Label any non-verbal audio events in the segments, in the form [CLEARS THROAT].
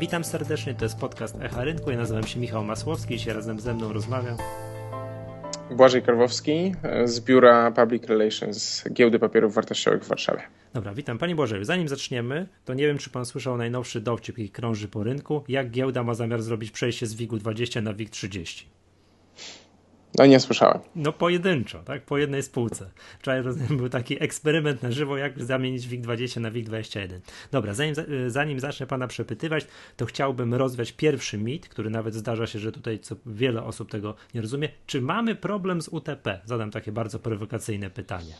Witam serdecznie, to jest podcast Echa Rynku. Ja nazywam się Michał Masłowski, dzisiaj razem ze mną rozmawiam. Błażej Karwowski z Biura Public Relations Giełdy Papierów Wartościowych w Warszawie. Dobra, witam. Panie Błażeju, zanim zaczniemy, to nie wiem, czy pan słyszał najnowszy dowcip, jaki krąży po rynku. Jak giełda ma zamiar zrobić przejście z WIG-20 na WIG-30? No nie słyszałem. No pojedynczo, tak? Po jednej spółce. Wczoraj rozumiem, był taki eksperyment na żywo, jak zamienić WIG20 na WIG21. Dobra, zanim, zanim zacznę pana przepytywać, to chciałbym rozwiać pierwszy mit, który nawet zdarza się, że tutaj co wiele osób tego nie rozumie. Czy mamy problem z UTP? Zadam takie bardzo prowokacyjne pytanie.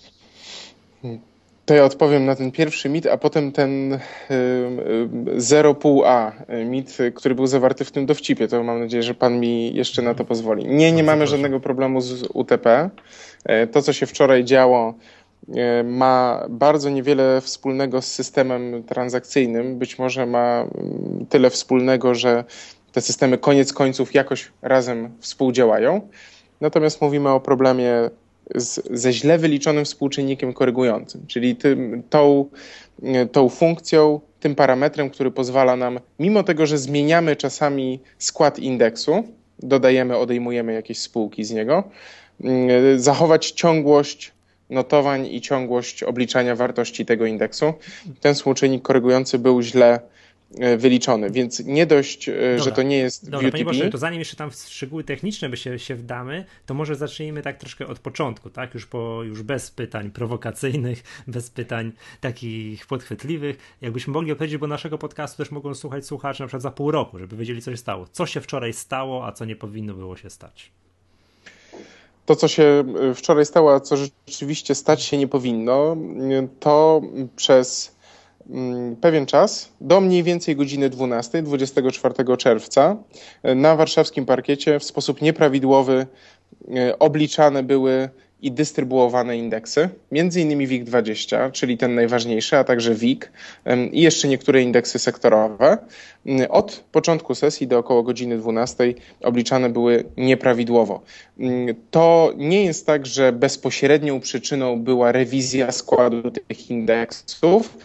Hmm. To ja odpowiem na ten pierwszy mit, a potem ten 0,5a mit, który był zawarty w tym dowcipie. To mam nadzieję, że pan mi jeszcze na to pozwoli. Nie, nie mamy żadnego problemu z UTP. E, to, co się wczoraj działo, e, ma bardzo niewiele wspólnego z systemem transakcyjnym. Być może ma mm, tyle wspólnego, że te systemy koniec końców jakoś razem współdziałają. Natomiast mówimy o problemie z, ze źle wyliczonym współczynnikiem korygującym, czyli tym, tą, tą funkcją, tym parametrem, który pozwala nam, mimo tego, że zmieniamy czasami skład indeksu, dodajemy, odejmujemy jakieś spółki z niego, mm, zachować ciągłość notowań i ciągłość obliczania wartości tego indeksu. Ten współczynnik korygujący był źle wyliczony, więc nie dość, e, Dobra. że to nie jest Dobra, Panie Boże, to zanim jeszcze tam w szczegóły techniczne by się, się wdamy, to może zacznijmy tak troszkę od początku, tak? Już, po, już bez pytań prowokacyjnych, [LAUGHS] bez pytań takich podchwytliwych. Jakbyśmy mogli opowiedzieć, bo naszego podcastu też mogą słuchać słuchacze na przykład za pół roku, żeby wiedzieli, co się stało. Co się wczoraj stało, a co nie powinno było się stać. To, co się e, wczoraj stało, a co rzeczywiście stać się nie powinno, to przez pewien czas, do mniej więcej godziny 12, 24 czerwca, e, na warszawskim parkiecie w sposób nieprawidłowy e, obliczane były i dystrybuowane indeksy, między innymi WIG20, czyli ten najważniejszy, a także WIG i jeszcze niektóre indeksy sektorowe. Mm, od początku sesji do około godziny 12 obliczane były nieprawidłowo. Mm, to nie jest tak, że bezpośrednią przyczyną była rewizja składu tych indeksów,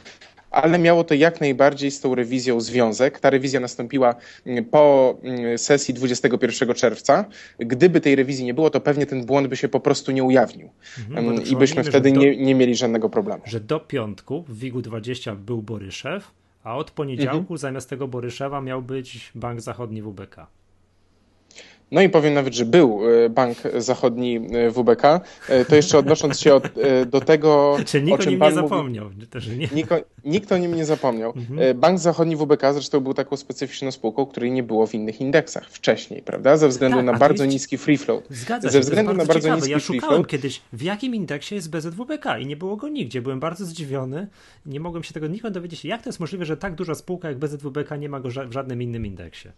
ale miało to jak najbardziej z tą rewizją związek. Ta rewizja nastąpiła mm, po mm, sesji 21 czerwca. Gdyby tej rewizji nie było, to pewnie ten błąd by się po prostu nie ujawnił mhm, i byśmy wtedy do, nie, nie mieli żadnego problemu. Że do piątku w WIG-u 20 był Boryszew, a od poniedziałku mhm. zamiast tego Boryszewa miał być Bank Zachodni WBK. No i powiem nawet, że był e, Bank Zachodni e, WBK. E, to jeszcze odnosząc się od, do tego, [LAUGHS] Czy nikt o czym pan nie zapomniał. Nie. Nikt, nikt o nim nie zapomniał. Mhm. Bank Zachodni WBK zresztą był taką specyficzną spółką, której nie było w innych indeksach wcześniej, prawda? Ze względu tak, na bardzo jest... niski free float. Zgadza się, Ze względu na bardzo ciekawe. niski ja free float. kiedyś, w jakim indeksie jest BZWBK i nie było go nigdzie. Byłem bardzo zdziwiony. Nie mogłem się tego nikąd dowiedzieć. Jak to jest możliwe, że tak duża spółka jak BZWBK nie ma go w żadnym innym indeksie?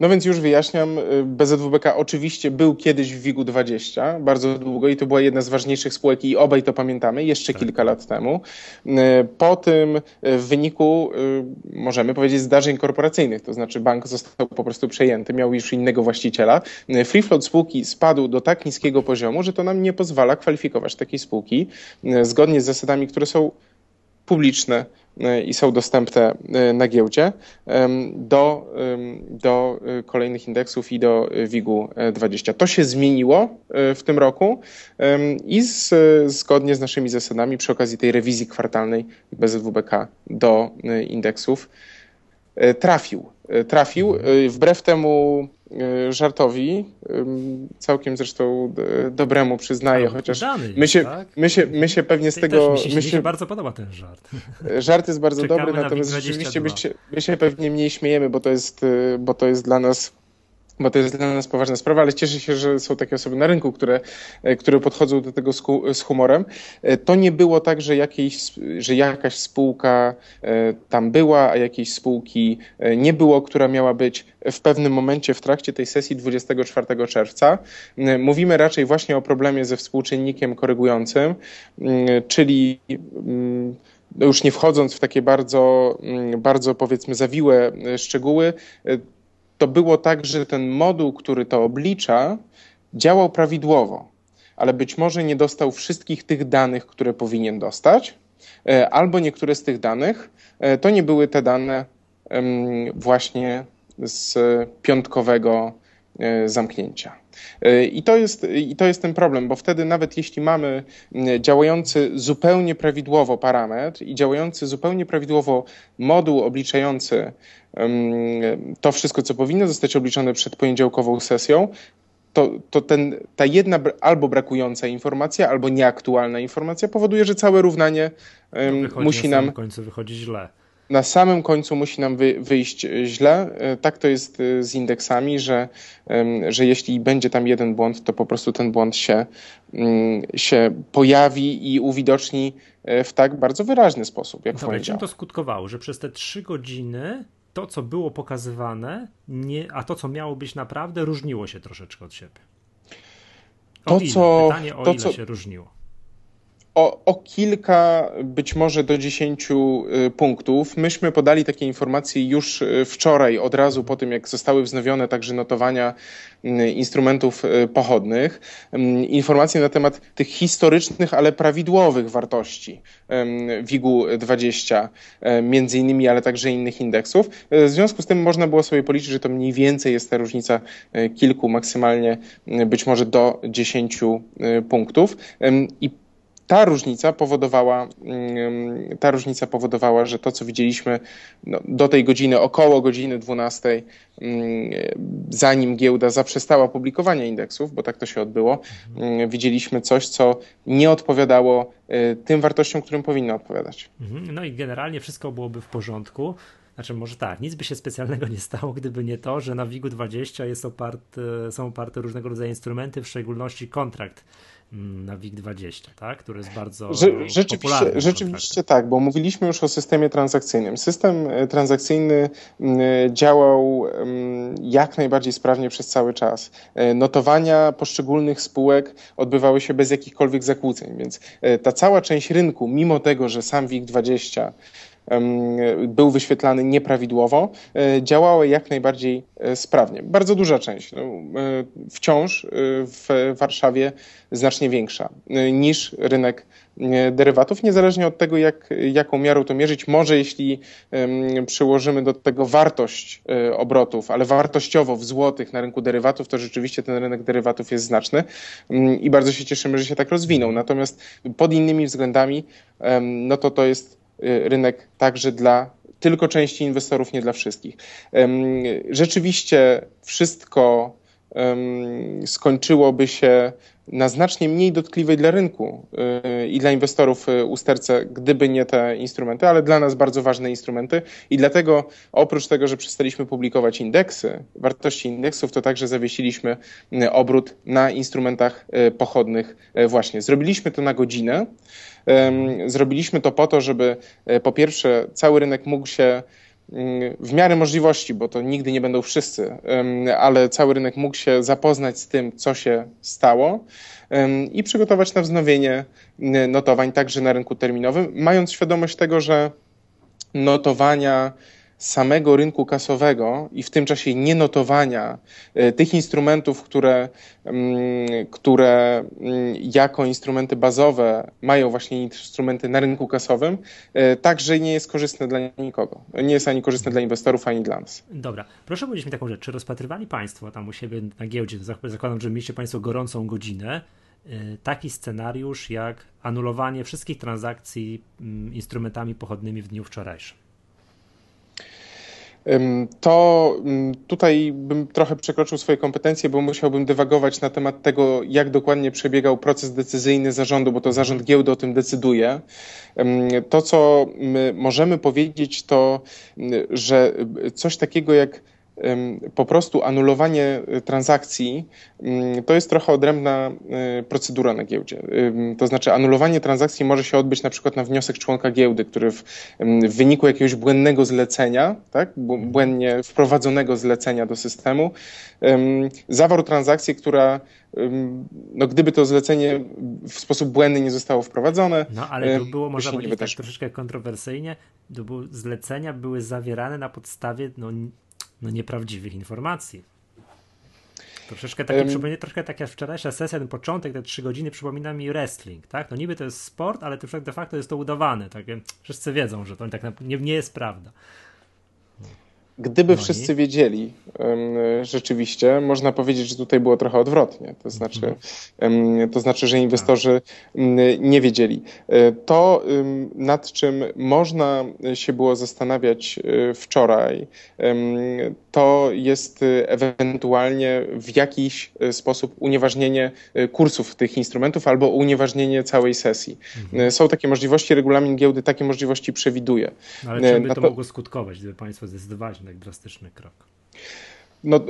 No więc już wyjaśniam, BZWBK oczywiście był kiedyś w WIG-u 20, bardzo długo i to była jedna z ważniejszych spółek i obaj to pamiętamy, jeszcze tak. kilka lat temu. Po tym w wyniku, możemy powiedzieć, zdarzeń korporacyjnych, to znaczy bank został po prostu przejęty, miał już innego właściciela. Free float spółki spadł do tak niskiego poziomu, że to nam nie pozwala kwalifikować takiej spółki zgodnie z zasadami, które są publiczne i są dostępne e, na giełdzie do, do e, kolejnych indeksów i do WIG-u 20. To się zmieniło e, w tym roku i z, zgodnie z naszymi zasadami przy okazji tej rewizji kwartalnej BZWBK do indeksów trafił. Trafił wbrew temu E, żartowi, całkiem zresztą e, dobremu przyznaję, chociaż my się, tak? my, się, my się pewnie z tego... mi, się, mi się bardzo podoba ten żart. [LAUGHS] Żart jest bardzo Czekamy dobry, natomiast rzeczywiście my się, my się pewnie mniej śmiejemy, bo to jest, e, bo to jest dla nas bo to jest dla nas poważna sprawa, ale cieszę się, że są takie osoby na rynku, które, e, które podchodzą do tego z humorem. E, to nie było tak, że, jakiejś, że jakaś spółka e, tam była, a jakiejś spółki nie było, która miała być w pewnym momencie w trakcie tej sesji 24 czerwca. Mówimy raczej właśnie o problemie ze współczynnikiem korygującym, czyli już nie wchodząc w takie bardzo, bardzo powiedzmy zawiłe szczegóły, to było tak, że ten moduł, który to oblicza, działał prawidłowo, ale być może nie dostał wszystkich tych danych, które powinien dostać, e, albo niektóre z tych danych e, to nie były te dane, właśnie z piątkowego e, zamknięcia. E, I to, jest, I to jest ten problem, bo wtedy nawet jeśli mamy działający zupełnie prawidłowo parametr i działający zupełnie prawidłowo moduł obliczający to wszystko, co powinno zostać obliczone przed poniedziałkową sesją, to, to ten, ta jedna albo brakująca informacja, albo nieaktualna informacja powoduje, że całe równanie musi nam. Na końcu wychodzi źle. Na samym końcu musi nam wy, wyjść źle. E, tak to jest e, z indeksami, że, że jeśli będzie tam jeden błąd, to po prostu ten błąd się, mm, się pojawi i uwidoczni e, w tak bardzo wyraźny sposób, jak Dobra, czym to skutkowało? Że przez te trzy godziny to, co było pokazywane, nie, a to, co miało być naprawdę, różniło się troszeczkę od siebie. O to, ile? co, Pytanie, o to, ile co, się różniło? O, o, kilka, być może do dziesięciu y, punktów. Myśmy podali takie informacje już y, wczoraj, od razu po tym, jak zostały wznowione także notowania y, instrumentów pochodnych. Informacje na temat tych historycznych, ale prawidłowych wartości WIG-20, między innymi, ale także innych indeksów. W związku z tym można było sobie policzyć, że to mniej więcej jest ta różnica kilku, maksymalnie być może do dziesięciu punktów. I ta różnica powodowała, mm, ta różnica powodowała, że to, co widzieliśmy no, do tej godziny, około godziny 12, mm, zanim giełda zaprzestała publikowania indeksów, bo tak to się odbyło, mhm. widzieliśmy coś, co nie odpowiadało y, tym wartościom, którym powinno odpowiadać. Mhm. No i generalnie wszystko byłoby w porządku. Znaczy, może tak, nic by się specjalnego nie stało, gdyby nie to, że na WIG-u 20 jest oparte, są oparte różnego rodzaju instrumenty, w szczególności kontrakt Mm, na WIG20, tak? który jest bardzo Rze rzeczywiście, rzeczywiście tak, bo mówiliśmy już o systemie transakcyjnym. System e, transakcyjny mm, działał jak najbardziej sprawnie przez cały czas. E, notowania poszczególnych spółek odbywały się bez jakichkolwiek zakłóceń, więc e, ta cała część rynku, mimo tego, że sam WIG20 był wyświetlany nieprawidłowo, e, działały jak najbardziej e, sprawnie. Bardzo duża część, no, e, wciąż w Warszawie znacznie większa niż rynek derywatów, niezależnie od tego, jak, jaką miarą to mierzyć. Może jeśli przyłożymy do tego wartość obrotów, ale wartościowo w złotych na rynku derywatów, to rzeczywiście ten rynek derywatów jest znaczny um, i bardzo się cieszymy, że się tak rozwinął. Natomiast pod innymi względami, no to to jest rynek także dla tylko części inwestorów, nie dla wszystkich. Rzeczywiście wszystko skończyłoby się na znacznie mniej dotkliwej dla rynku y, i dla inwestorów y, usterce, gdyby nie te instrumenty, ale dla nas bardzo ważne instrumenty i dlatego oprócz tego, że przestaliśmy publikować indeksy, wartości indeksów, to także zawiesiliśmy obrót na instrumentach pochodnych właśnie. Zrobiliśmy to na godzinę, Zrobiliśmy to po to, żeby po pierwsze cały rynek mógł się w miarę możliwości, bo to nigdy nie będą wszyscy, ale cały rynek mógł się zapoznać z tym, co się stało i przygotować na wznowienie notowań także na rynku terminowym, mając świadomość tego, że notowania samego rynku kasowego i w tym czasie nienotowania e, tych instrumentów, które, mm, które mm, jako instrumenty bazowe mają właśnie instrumenty na rynku kasowym, e, także nie jest korzystne dla nikogo. Nie jest ani korzystne dla inwestorów, ani dla nas. Dobra, proszę powiedzieć mi taką rzecz. Czy rozpatrywali Państwo tam u siebie na giełdzie, zakładam, że mieliście Państwo gorącą godzinę, e, taki scenariusz jak anulowanie wszystkich transakcji mm, instrumentami pochodnymi w dniu wczorajszym? To tutaj bym trochę przekroczył swoje kompetencje, bo musiałbym dywagować na temat tego, jak dokładnie przebiegał proces decyzyjny zarządu, bo to zarząd giełdy o tym decyduje. To, co możemy powiedzieć, to, że coś takiego jak po prostu anulowanie y, transakcji to jest trochę odrębna y, procedura na giełdzie. To znaczy anulowanie transakcji może się odbyć na przykład na wniosek członka giełdy, który w, w wyniku jakiegoś błędnego zlecenia, tak, błędnie wprowadzonego zlecenia do systemu, zawarł transakcję, która no gdyby to zlecenie w sposób błędny nie zostało wprowadzone. No ale to było, można powiedzieć, tak troszeczkę kontrowersyjnie, to było, zlecenia były zawierane na podstawie no, no, nieprawdziwych informacji. Troszeczkę takie, um, troszkę tak jak wczorajsza sesja, ten początek, te trzy godziny przypomina mi wrestling, tak? No niby to jest sport, ale de facto jest to udawane, tak? Wszyscy wiedzą, że to tak nie, nie jest prawda. Gdyby no wszyscy i? wiedzieli rzeczywiście, można powiedzieć, że tutaj było trochę odwrotnie. To znaczy, mhm. to znaczy że inwestorzy nie wiedzieli. E, to, nad czym można się było zastanawiać e, wczoraj, to jest e, ewentualnie w jakiś sposób unieważnienie kursów tych instrumentów albo unieważnienie całej sesji. Mhm. Są takie możliwości, regulamin giełdy takie możliwości przewiduje. Ale czym by to, to mogło skutkować, gdyby Państwo zdecydowali tak drastyczny krok? No,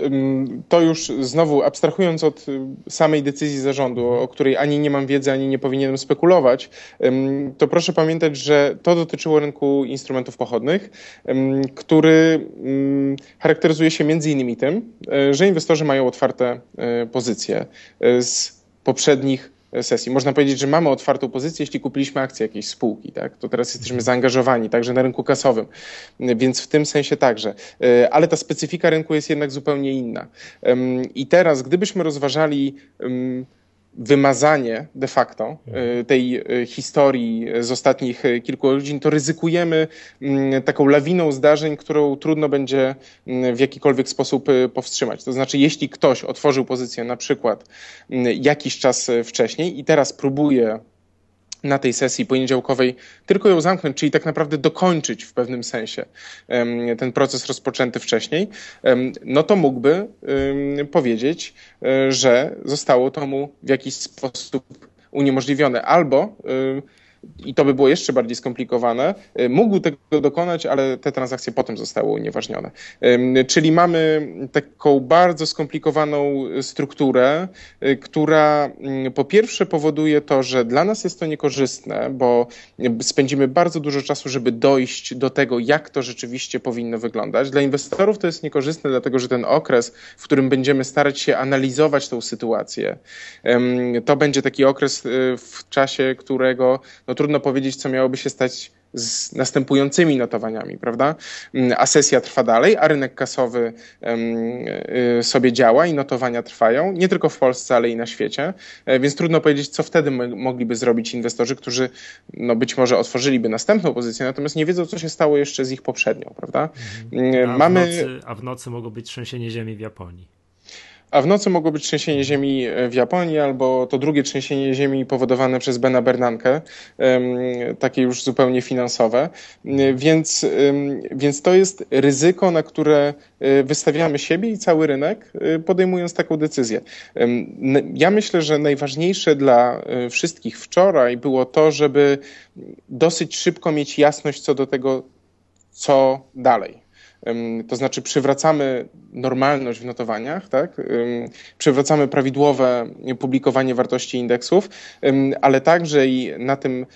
to już znowu abstrahując od y, samej decyzji zarządu, o której ani nie mam wiedzy, ani nie powinienem spekulować, to proszę pamiętać, że to dotyczyło rynku instrumentów pochodnych, który charakteryzuje się między innymi tym, e, że inwestorzy mają otwarte e, pozycje z poprzednich sesji. Można powiedzieć, że mamy otwartą pozycję, jeśli kupiliśmy akcje jakiejś spółki, tak? to teraz jesteśmy zaangażowani także na rynku kasowym, więc w tym sensie także. E, ale ta specyfika rynku jest jednak zupełnie inna. I teraz, gdybyśmy rozważali wymazanie de facto e, tej e, historii z ostatnich e, kilku godzin, to ryzykujemy mm, taką lawiną zdarzeń, którą trudno będzie mm, w jakikolwiek sposób powstrzymać. To znaczy, jeśli ktoś otworzył pozycję na przykład mm, jakiś czas wcześniej i teraz próbuje na tej sesji poniedziałkowej tylko ją zamknąć, czyli tak naprawdę dokończyć w pewnym sensie ten proces rozpoczęty wcześniej, no to mógłby powiedzieć, e, że zostało to mu w jakiś sposób uniemożliwione albo i to by było jeszcze bardziej skomplikowane, y, mógł tego dokonać, ale te transakcje potem zostały unieważnione. Czyli mamy taką bardzo skomplikowaną strukturę, y, która mm, po pierwsze powoduje to, że dla nas jest to niekorzystne, bo spędzimy bardzo dużo czasu, żeby dojść do tego, jak to rzeczywiście powinno wyglądać. Dla inwestorów to jest niekorzystne, dlatego że ten okres, w którym będziemy starać się analizować tą sytuację, to będzie taki okres y, w czasie, którego no, trudno powiedzieć, co miałoby się stać z następującymi notowaniami, prawda? Mm, a sesja trwa dalej, a rynek kasowy y, sobie działa i notowania trwają, nie tylko w Polsce, ale i na świecie, e, więc trudno powiedzieć, co wtedy mogliby zrobić inwestorzy, którzy no, być może otworzyliby następną pozycję, natomiast nie wiedzą, co się stało jeszcze z ich poprzednią, prawda? Mhm. Mm, a, Mamy... w nocy, a w nocy mogło być trzęsienie ziemi w Japonii a w nocy mogło być trzęsienie ziemi e, w Japonii albo to drugie trzęsienie ziemi powodowane przez Bena Bernanke, takie już zupełnie finansowe. Więc, więc to jest ryzyko, na które e, wystawiamy siebie i cały rynek, e, podejmując taką decyzję. Ja myślę, że najważniejsze dla wszystkich wczoraj było to, żeby dosyć szybko mieć jasność co do tego, co dalej. To znaczy przywracamy normalność w notowaniach, tak? przywracamy prawidłowe publikowanie wartości indeksów, ale także i na tym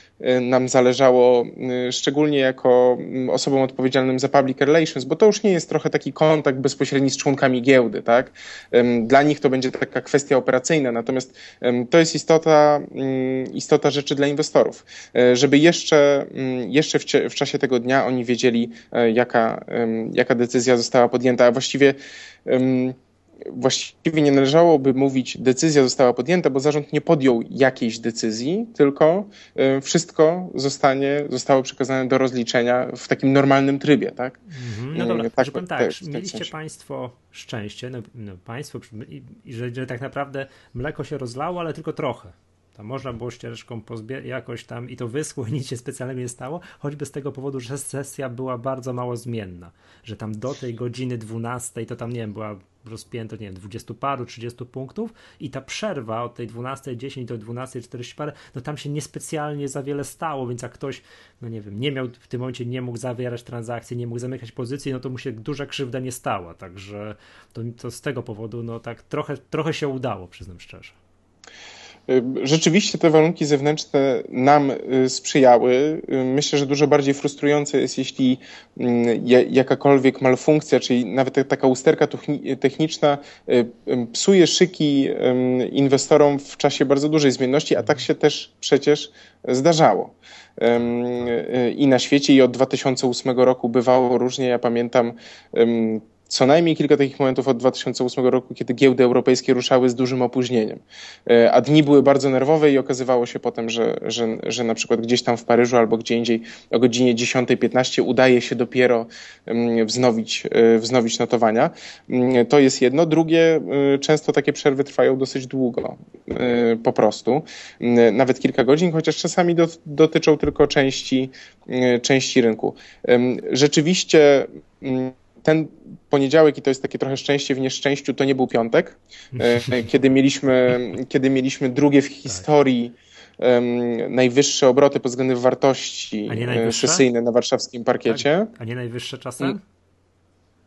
nam zależało, szczególnie jako osobom odpowiedzialnym za public relations, bo to już nie jest trochę taki kontakt bezpośredni z członkami giełdy. Tak? Dla nich to będzie taka kwestia operacyjna, natomiast to jest istota, istota rzeczy dla inwestorów, e, żeby jeszcze, jeszcze w, w czasie tego dnia oni wiedzieli, e, jaka jaka decyzja została podjęta, a właściwie właściwie nie należałoby mówić decyzja została podjęta, bo zarząd nie podjął jakiejś decyzji, tylko wszystko zostanie, zostało przekazane do rozliczenia w takim normalnym trybie, tak? Mhm. No dobra, tak, tak, tak mieliście Państwo szczęście, no, no Państwo, że, że tak naprawdę mleko się rozlało, ale tylko trochę. Tam można było ścieżką jakoś tam i to wyschło i nic się specjalnie nie stało, choćby z tego powodu, że sesja była bardzo mało zmienna, że tam do tej godziny 12 to tam, nie wiem, była rozpięto, nie wiem, 20 paru, 30 punktów i ta przerwa od tej 12.10 do 12.40 parę, no tam się niespecjalnie za wiele stało, więc jak ktoś, no nie wiem, nie miał w tym momencie, nie mógł zawierać transakcji, nie mógł zamykać pozycji, no to mu się duża krzywda nie stała, także to, to z tego powodu, no tak trochę, trochę się udało, przyznam szczerze. Rzeczywiście te warunki zewnętrzne nam y, sprzyjały. Y, myślę, że dużo bardziej frustrujące jest, jeśli mm, jakakolwiek malfunkcja, czyli nawet taka usterka techniczna y, psuje szyki inwestorom w czasie bardzo dużej zmienności, a tak się też przecież zdarzało. I na świecie, i od 2008 roku bywało różnie. Ja pamiętam co najmniej kilka takich momentów od 2008 roku, kiedy giełdy europejskie ruszały z dużym opóźnieniem. E, a dni były bardzo nerwowe i okazywało się potem, że, że, że na przykład gdzieś tam w Paryżu albo gdzie indziej o godzinie 10.15 udaje się dopiero mm, wznowić, e, wznowić notowania. Mm, to jest jedno. Drugie, e, często takie przerwy trwają dosyć długo, po prostu. Mm, nawet kilka godzin, chociaż czasami do, dotyczą tylko części, części rynku. Rzeczywiście ten poniedziałek, i to jest takie trochę szczęście w nieszczęściu, to nie był piątek, e, [LAUGHS] kiedy mieliśmy, kiedy mieliśmy drugie w tak. historii um, najwyższe obroty pod względem wartości e, szesyjne na warszawskim parkiecie. Tak. A nie najwyższe czasem?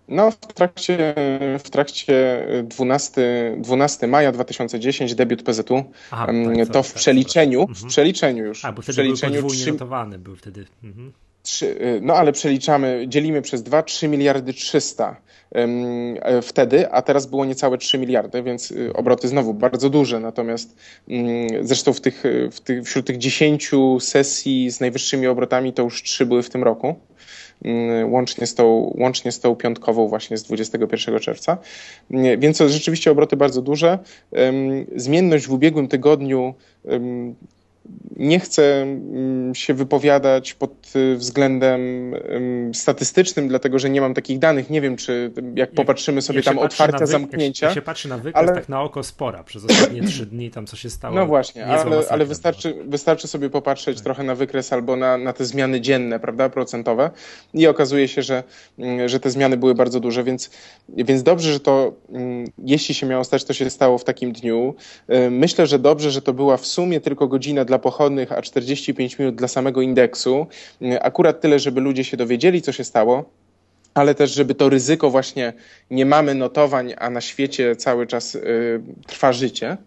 No, w trakcie, w trakcie 12, 12 maja 2010 debiut PZU, Aha, tak, to w tak, przeliczeniu, w mhm. przeliczeniu już. A, bo wtedy w przeliczeniu był podwójnie 3... notowany był wtedy. Mhm. 3, y, no ale przeliczamy, dzielimy przez 2, 3 miliardy 300 e, wtedy, a teraz było niecałe 3 miliardy, więc y, obroty znowu bardzo duże, natomiast zresztą w tych, w tych, wśród tych 10 sesji z najwyższymi obrotami to już 3 były w tym roku łącznie z tą, łącznie z tą piątkową właśnie z 21 czerwca. Więc to rzeczywiście obroty bardzo duże. Zmienność w ubiegłym tygodniu nie chcę mm, się wypowiadać pod y, względem statystycznym, dlatego że nie mam takich danych. Nie wiem, czy jak popatrzymy sobie jak tam otwarcia, zamknięcia. Jak się patrzy na wykres, ale... tak na oko spora przez ostatnie trzy dni, tam co się [CLEARS THROAT] stało. No właśnie, ale, ale wystarczy, wystarczy sobie popatrzeć tak. trochę na wykres albo na, na te zmiany dzienne, prawda, procentowe i okazuje się, że, mm, że te zmiany były bardzo duże, więc, więc dobrze, że to, mm, jeśli się miało stać, to się stało w takim dniu. Y, myślę, że dobrze, że to była w sumie tylko godzina dla pochodnych, a 45 minut dla samego indeksu. Akurat tyle, żeby ludzie się dowiedzieli, co się stało ale też, żeby to ryzyko właśnie nie mamy notowań, a na świecie cały czas y, trwa życie,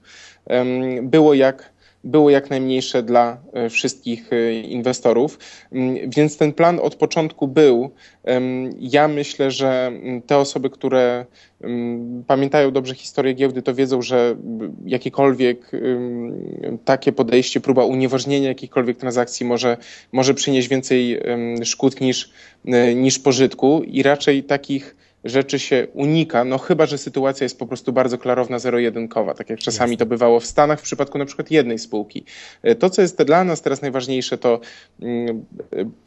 było jak, było jak najmniejsze dla e, wszystkich e, inwestorów. Mm, więc ten plan od początku był. Ja myślę, że mm, te osoby, które mm, pamiętają dobrze historię giełdy, to wiedzą, że jakiekolwiek takie podejście, próba unieważnienia jakichkolwiek transakcji może, może przynieść więcej szkód niż, e, niż pożytku i raczej takich rzeczy się unika, no chyba, że sytuacja jest po prostu bardzo klarowna, zero-jedynkowa, tak jak czasami to bywało w Stanach w przypadku na przykład jednej spółki. E, to, co jest dla nas teraz najważniejsze, to mm,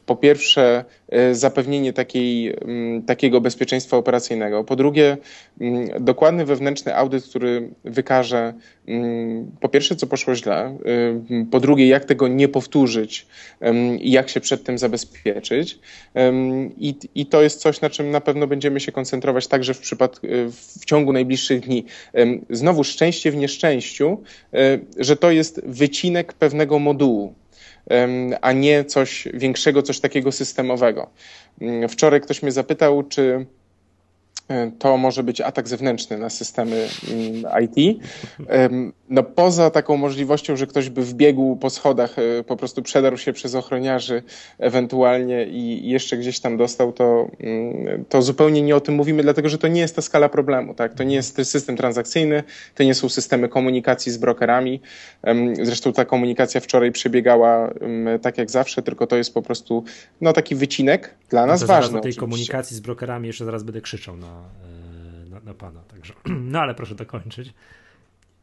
po pierwsze e, zapewnienie takiej, mm, takiego bezpieczeństwa operacyjnego, po drugie mm, dokładny wewnętrzny audyt, który wykaże po pierwsze, co poszło źle, po drugie, jak tego nie powtórzyć i jak się przed tym zabezpieczyć. I, I to jest coś, na czym na pewno będziemy się koncentrować także w, przypadku, w ciągu najbliższych dni. Znowu szczęście w nieszczęściu, e, że to jest wycinek pewnego modułu a nie coś większego, coś takiego systemowego. Wczoraj ktoś mnie zapytał, czy to może być atak zewnętrzny na systemy mm, IT. No poza taką możliwością, że ktoś by wbiegł po schodach, e, po prostu przedarł się przez ochroniarzy ewentualnie i jeszcze gdzieś tam dostał, to, mm, to zupełnie nie o tym mówimy, dlatego że to nie jest ta skala problemu. Tak? To nie jest system transakcyjny, to nie są systemy komunikacji z brokerami. Zresztą ta komunikacja wczoraj przebiegała tak jak zawsze, tylko to jest po prostu no, taki wycinek dla nas no ważny. Tej komunikacji z brokerami jeszcze zaraz będę krzyczał na E, na, na, pana. Także. [CLEARS THROAT] No ale proszę dokończyć.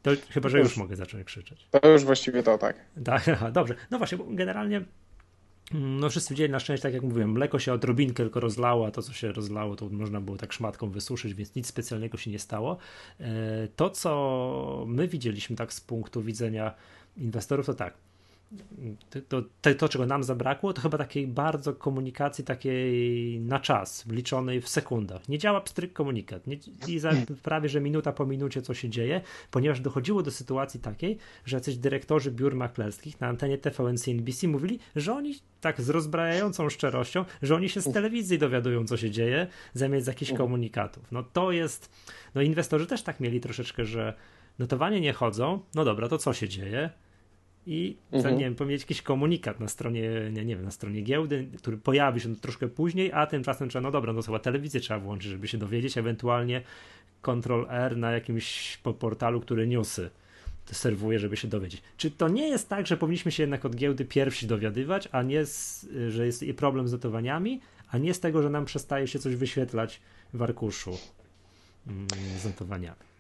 To chyba, że już, już mogę zacząć krzyczeć. To już właściwie to tak. Tak, [LAUGHS] dobrze. No właśnie, bo generalnie mm, no wszyscy widzieli na szczęście, tak jak mówiłem, mleko się odrobinkę tylko rozlało, a to co się rozlało, to można było tak szmatką wysuszyć, więc nic specjalnego się nie stało. E, to, co my widzieliśmy tak z punktu widzenia inwestorów, to tak, to, to, to, czego nam zabrakło, to chyba takiej bardzo komunikacji takiej na czas, liczonej w sekundach. Nie działa pstryk komunikat. Nie, I za prawie, że minuta po minucie co się dzieje, ponieważ dochodziło do sytuacji takiej, że jacyś dyrektorzy biur maklerskich na antenie TVN CNBC mówili, że oni tak z rozbrajającą szczerością, że oni się z telewizji dowiadują, co się dzieje, zamiast jakichś komunikatów. No to jest, no inwestorzy też tak mieli troszeczkę, że notowanie nie chodzą, no dobra, to co się dzieje? I mhm. nie wiem, powiedzieć jakiś komunikat na stronie, nie, nie wiem, na stronie giełdy, który pojawi się troszkę później, a tymczasem trzeba, no dobra, no chyba telewizję trzeba włączyć, żeby się dowiedzieć, ewentualnie Ctrl R na jakimś portalu, który newsy serwuje, żeby się dowiedzieć. Czy to nie jest tak, że powinniśmy się jednak od giełdy pierwsi dowiadywać, a nie, z, że jest problem z notowaniami, a nie z tego, że nam przestaje się coś wyświetlać w arkuszu mm, z notowaniami.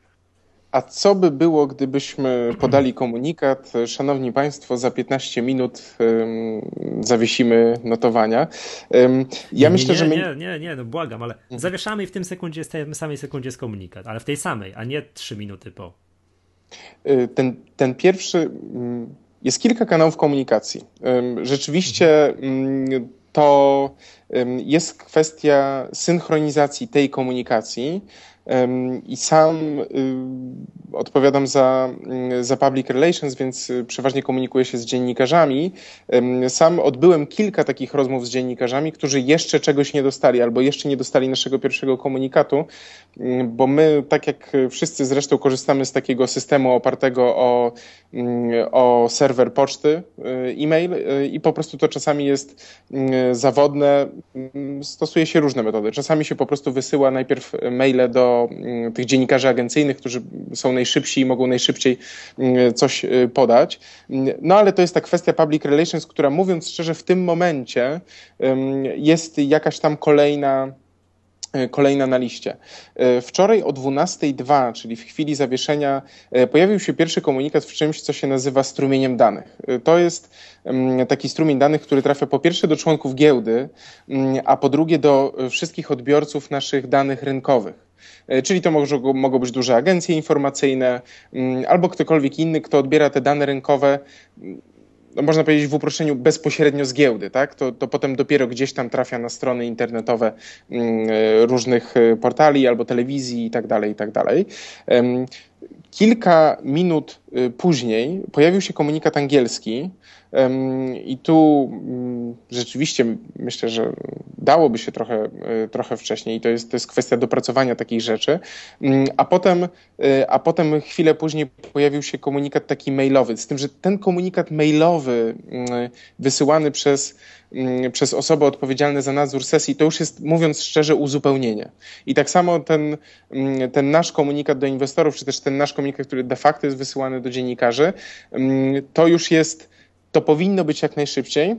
A co by było, gdybyśmy podali komunikat, szanowni państwo, za 15 minut um, zawiesimy notowania? Um, ja nie, myślę, nie, że my... Nie, nie, nie, no błagam, ale zawieszamy i w tym sekundzie, w tej samej sekundzie jest komunikat, ale w tej samej, a nie 3 minuty po. Y, ten, ten pierwszy, mm, jest kilka kanałów komunikacji. Rzeczywiście mm, to jest kwestia synchronizacji tej komunikacji i sam y, odpowiadam za, y, za public relations, więc y, przeważnie komunikuję się z dziennikarzami. Sam odbyłem kilka takich rozmów z dziennikarzami, którzy jeszcze czegoś nie dostali albo jeszcze nie dostali naszego pierwszego komunikatu, bo my, tak jak wszyscy zresztą, korzystamy z takiego systemu opartego o, o serwer poczty e-mail i po prostu to czasami jest zawodne. Stosuje się różne metody. Czasami się po prostu wysyła najpierw maile do Mm, tych dziennikarzy agencyjnych, którzy są najszybsi i mogą najszybciej mm, coś y, podać. Mm, no ale to jest ta kwestia public relations, która mówiąc szczerze w tym momencie jest jakaś tam kolejna y, kolejna na liście. Y, wczoraj o 12.02, czyli w chwili zawieszenia, pojawił się pierwszy komunikat w czymś, co się nazywa strumieniem danych. To jest taki strumień danych, który trafia po pierwsze do członków giełdy, a po drugie do wszystkich odbiorców naszych danych rynkowych. E, czyli to może, mogą być duże agencje informacyjne mm, albo ktokolwiek inny, kto odbiera te dane rynkowe no można powiedzieć w uproszczeniu bezpośrednio z giełdy, tak? To, to potem dopiero gdzieś tam trafia na strony internetowe mm, e, różnych e, portali albo telewizji i tak dalej, i tak dalej. Kilka minut później pojawił się komunikat angielski, i tu mm, rzeczywiście myślę, że dałoby się trochę, e, trochę wcześniej. To jest, to jest kwestia dopracowania takich rzeczy. Mm, a potem, e, a potem chwilę później pojawił się komunikat taki mailowy. Z tym, że ten komunikat mailowy mm, wysyłany przez, przez osoby odpowiedzialne za nadzór sesji, to już jest, mówiąc szczerze, uzupełnienie. I tak samo ten, ten nasz komunikat do inwestorów, czy też ten nasz komunikat, który de facto jest wysyłany do dziennikarzy, to już jest to powinno być jak najszybciej.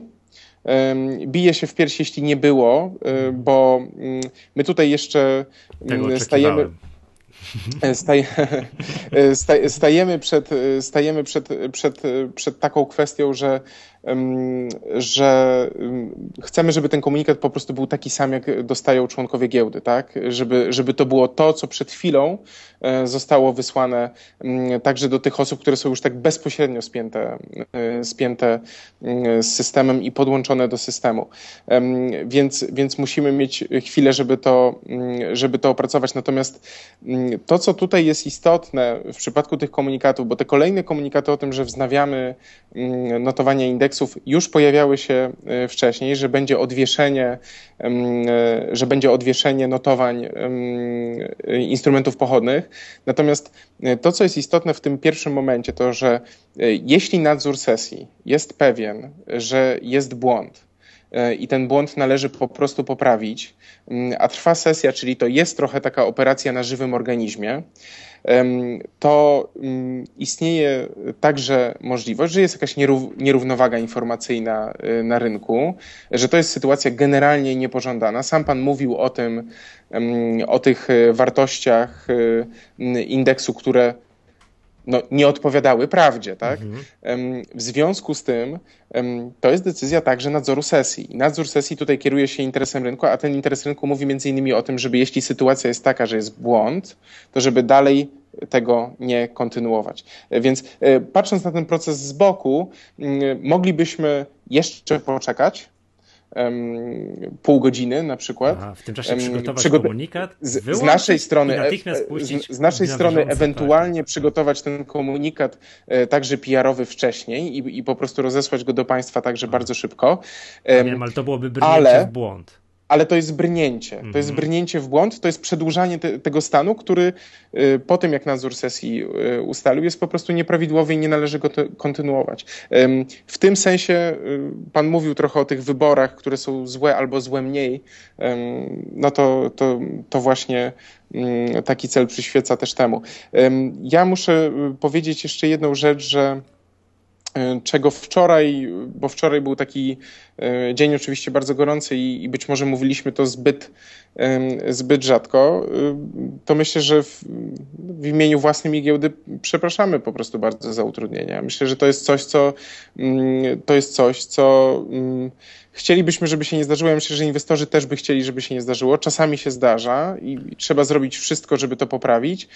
Bije się w piersi, jeśli nie było, e, bo mm, my tutaj jeszcze mm, stajemy. E, [LAUGHS] stajemy przed, stajemy przed, przed, przed taką kwestią, że że chcemy, żeby ten komunikat po prostu był taki sam, jak dostają członkowie giełdy, tak? Żeby, żeby to było to, co przed chwilą e, zostało wysłane także do tych osób, które są już tak bezpośrednio spięte, spięte z systemem i podłączone do systemu. Więc, więc musimy mieć chwilę, żeby to, żeby to opracować. Natomiast to, co tutaj jest istotne w przypadku tych komunikatów, bo te kolejne komunikaty o tym, że wznawiamy notowanie indeksu, już pojawiały się e, wcześniej, że będzie odwieszenie, e, że będzie odwieszenie notowań instrumentów pochodnych. Natomiast e, to, co jest istotne w tym pierwszym momencie, to że jeśli nadzór sesji jest pewien, że jest błąd, i ten błąd należy po prostu poprawić, a trwa sesja, czyli to jest trochę taka operacja na żywym organizmie, to mm, istnieje także możliwość, że jest jakaś nierównowaga informacyjna y, na rynku, że to jest sytuacja generalnie niepożądana. Sam Pan mówił o tym, o tych y, wartościach y, indeksu, które no, nie odpowiadały prawdzie. Tak? Mhm. W związku z tym to jest decyzja także nadzoru sesji. Nadzór sesji tutaj kieruje się interesem rynku, a ten interes rynku mówi między innymi o tym, żeby jeśli sytuacja jest taka, że jest błąd, to żeby dalej tego nie kontynuować. Więc e, patrząc na ten proces z boku, moglibyśmy jeszcze poczekać, pół godziny na przykład. Aha, w tym czasie przygotować Przygot komunikat, z, naszej strony, e, z, z, naszej strony ewentualnie tak. przygotować ten komunikat e, także PR-owy wcześniej i, i, po prostu rozesłać go do Państwa także bardzo szybko. wiem, ale to byłoby brnięcie ale, w błąd ale to jest brnięcie. To jest mhm. brnięcie w błąd, to jest przedłużanie te, tego stanu, który y, po tym, jak nadzór sesji y, ustalił, jest po prostu nieprawidłowy i nie należy go kontynuować. W tym sensie y, pan mówił trochę o tych wyborach, które są złe albo złe mniej. No to, to, to właśnie mm, taki cel przyświeca też temu. Ja muszę powiedzieć jeszcze jedną rzecz, że czego wczoraj, bo wczoraj był taki dzień oczywiście bardzo gorący i, i być może mówiliśmy to zbyt zbyt rzadko, to myślę, że w, w imieniu własnym i giełdy przepraszamy po prostu bardzo za utrudnienia. Myślę, że to jest coś, co mm, to jest coś, co mm, chcielibyśmy, żeby się nie zdarzyło. Ja myślę, że inwestorzy też by chcieli, żeby się nie zdarzyło. Czasami się zdarza i trzeba zrobić wszystko, żeby to poprawić,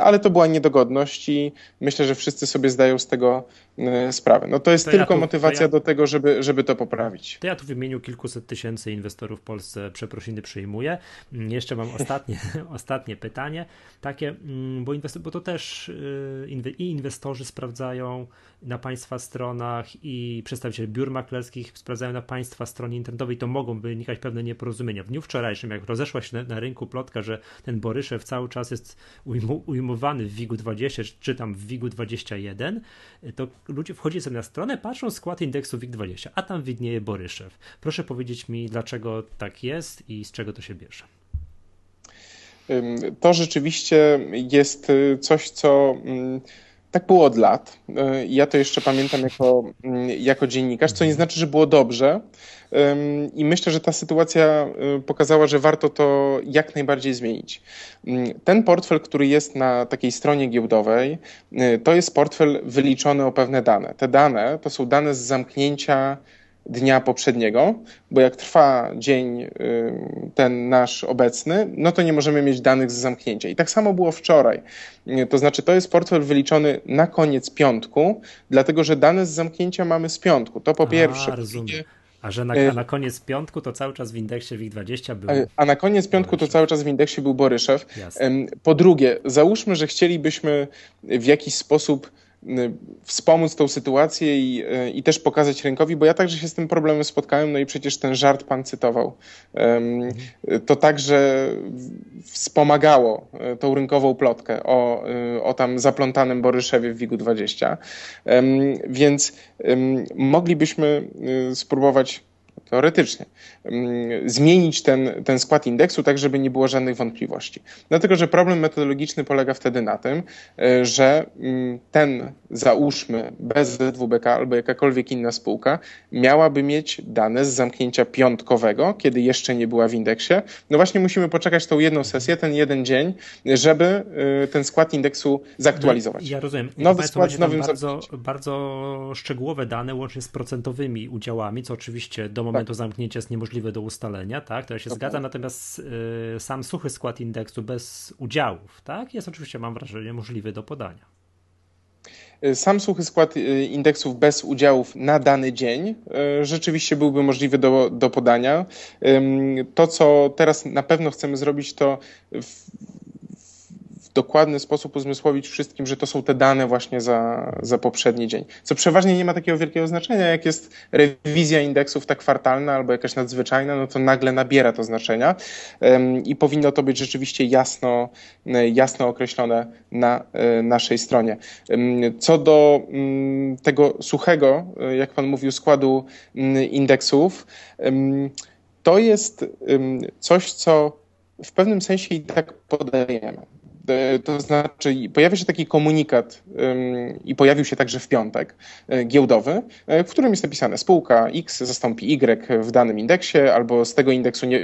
ale to była niedogodność i myślę, że wszyscy sobie zdają z tego e, sprawę. No to jest to tylko ja tu, motywacja ja, do tego, żeby, żeby to poprawić. To ja tu w imieniu kilkuset tysięcy inwestorów w Polsce przeprosiny przyjmuję. Mm, jeszcze mam ostatnie, [LAUGHS] ostatnie pytanie, takie, mm, bo, inwestor, bo to też y, i inwestorzy sprawdzają na Państwa stronach i przedstawiciele biur maklerskich sprawdzają na Państwa stronie internetowej, to mogą wynikać pewne nieporozumienia. W dniu wczorajszym, jak rozeszła się na, na rynku plotka, że ten Boryszew cały czas jest ujmowany w WIG-20, czy tam w WIG-21, to ludzie wchodzili sobie na stronę, patrzą skład indeksu WIG-20, a tam widnieje Boryszew. Proszę powiedzieć mi, dlaczego tak jest i z czego to się bierze. To rzeczywiście jest y, coś, co mm, tak było od lat. Y, ja to jeszcze pamiętam jako, mm, jako dziennikarz, co nie znaczy, że było dobrze. I myślę, że ta sytuacja y, pokazała, że warto to jak najbardziej zmienić. Ten portfel, który jest na takiej stronie giełdowej, to jest portfel wyliczony o pewne dane. Te dane to są dane z zamknięcia dnia poprzedniego, bo jak trwa dzień y, ten nasz obecny, no to nie możemy mieć danych z zamknięcia. I tak samo było wczoraj. Y, to znaczy, to jest portfel wyliczony na koniec piątku, dlatego że dane z zamknięcia mamy z piątku. To po a, pierwsze. Rozumiem. A że na, a na koniec piątku to cały czas w indeksie WIG20 był. A na koniec piątku Boryszew. to cały czas w indeksie był Boryszew. Jasne. Po drugie, załóżmy, że chcielibyśmy w jakiś sposób Y, wspomóc tą sytuację i, y, i też pokazać rynkowi, bo ja także się z tym problemem spotkałem, no i przecież ten żart pan cytował. To także wspomagało y, tą rynkową plotkę o, o tam zaplątanym Boryszewie w WIG-20, więc moglibyśmy spróbować teoretycznie, mm, zmienić ten, ten skład indeksu tak, żeby nie było żadnych wątpliwości. Dlatego, że problem metodologiczny polega wtedy na tym, e, że mm, ten, załóżmy, bez ZWBK albo jakakolwiek inna spółka, miałaby mieć dane z zamknięcia piątkowego, kiedy jeszcze nie była w indeksie. No właśnie musimy poczekać tą jedną sesję, ten jeden dzień, żeby e, ten skład indeksu zaktualizować. Ja rozumiem. Nowy skład z nowym bardzo, bardzo szczegółowe dane, łącznie z procentowymi udziałami, co oczywiście do momentu tak. zamknięcia jest niemożliwe do ustalenia, tak? To ja się okay. zgadzam, natomiast y, sam suchy skład indeksu bez udziałów, tak? Jest oczywiście, mam wrażenie, możliwy do podania. Y, sam suchy skład y, indeksów bez udziałów na dany dzień y, rzeczywiście byłby możliwy do, do podania. To, co teraz na pewno chcemy zrobić, to w, dokładny sposób uzmysłowić wszystkim, że to są te dane właśnie za, za poprzedni dzień. Co przeważnie nie ma takiego wielkiego znaczenia, jak jest rewizja indeksów ta kwartalna albo jakaś nadzwyczajna, no to nagle nabiera to znaczenia i powinno to być rzeczywiście jasno, jasno określone na e, naszej stronie. Co do mm, tego suchego, e, jak pan mówił, składu mm, indeksów, to jest coś, co w pewnym sensie i tak podajemy. E, to znaczy, pojawia się taki komunikat i pojawił się także w piątek e, giełdowy, e, w którym jest napisane spółka X zastąpi Y w danym indeksie, albo z tego indeksu nie,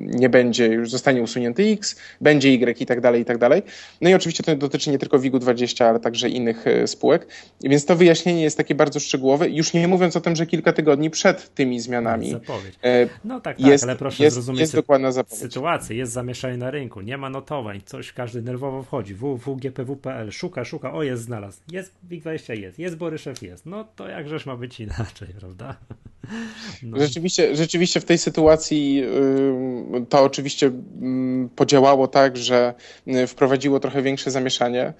nie będzie, już zostanie usunięty X, będzie Y i tak dalej, i tak dalej. No i oczywiście to dotyczy nie tylko WIG-u 20, ale także innych spółek. Więc to wyjaśnienie jest takie bardzo szczegółowe, już nie mówiąc o tym, że kilka tygodni przed tymi zmianami zapowiedź. No tak, tak, jest, ale proszę jest, zrozumieć jest dokładna zapowiedź. sytuację, jest zamieszanie na rynku, nie ma notowań, coś każdy każdy nerwowo wchodzi. www.gpw.pl, szuka, szuka, o jest, znalazł. Jest WIG20, jest, jest Boryszew, jest. No to jakżeż ma być inaczej, [LAUGHS] prawda? No. Rzeczywiście, rzeczywiście w tej sytuacji to oczywiście podziałało tak, że y, wprowadziło trochę większe zamieszanie.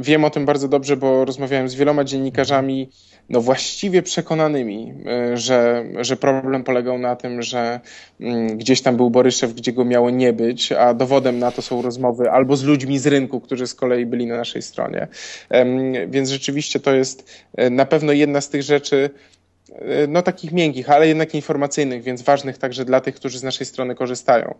Wiem o tym bardzo dobrze, bo rozmawiałem z wieloma dziennikarzami, no właściwie przekonanymi, y, że, że problem polegał na tym, że gdzieś tam był Boryszew, gdzie go miało nie być, a dowodem na to są rozmowy albo z ludźmi z rynku, którzy z kolei byli na naszej stronie. Więc rzeczywiście to jest y, na pewno jedna z tych rzeczy, y, no takich miękkich, ale jednak informacyjnych, więc ważnych także dla tych, którzy z naszej strony korzystają,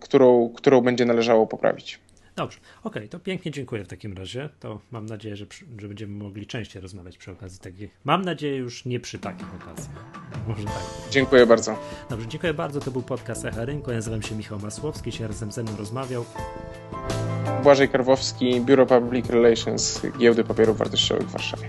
którą, którą będzie należało poprawić. Dobrze, okej, okay, to pięknie dziękuję w takim razie. To mam nadzieję, że, że będziemy mogli częściej rozmawiać przy okazji takiej. Mam nadzieję już nie przy takich okazjach. Może tak. Dziękuję bardzo. Dobrze, dziękuję bardzo. To był podcast Echa Rynku. Ja nazywam się Michał Masłowski, się razem ze mną rozmawiał. Błażej Karwowski, Biuro Public Relations Giełdy Papierów Wartościowych w Warszawie.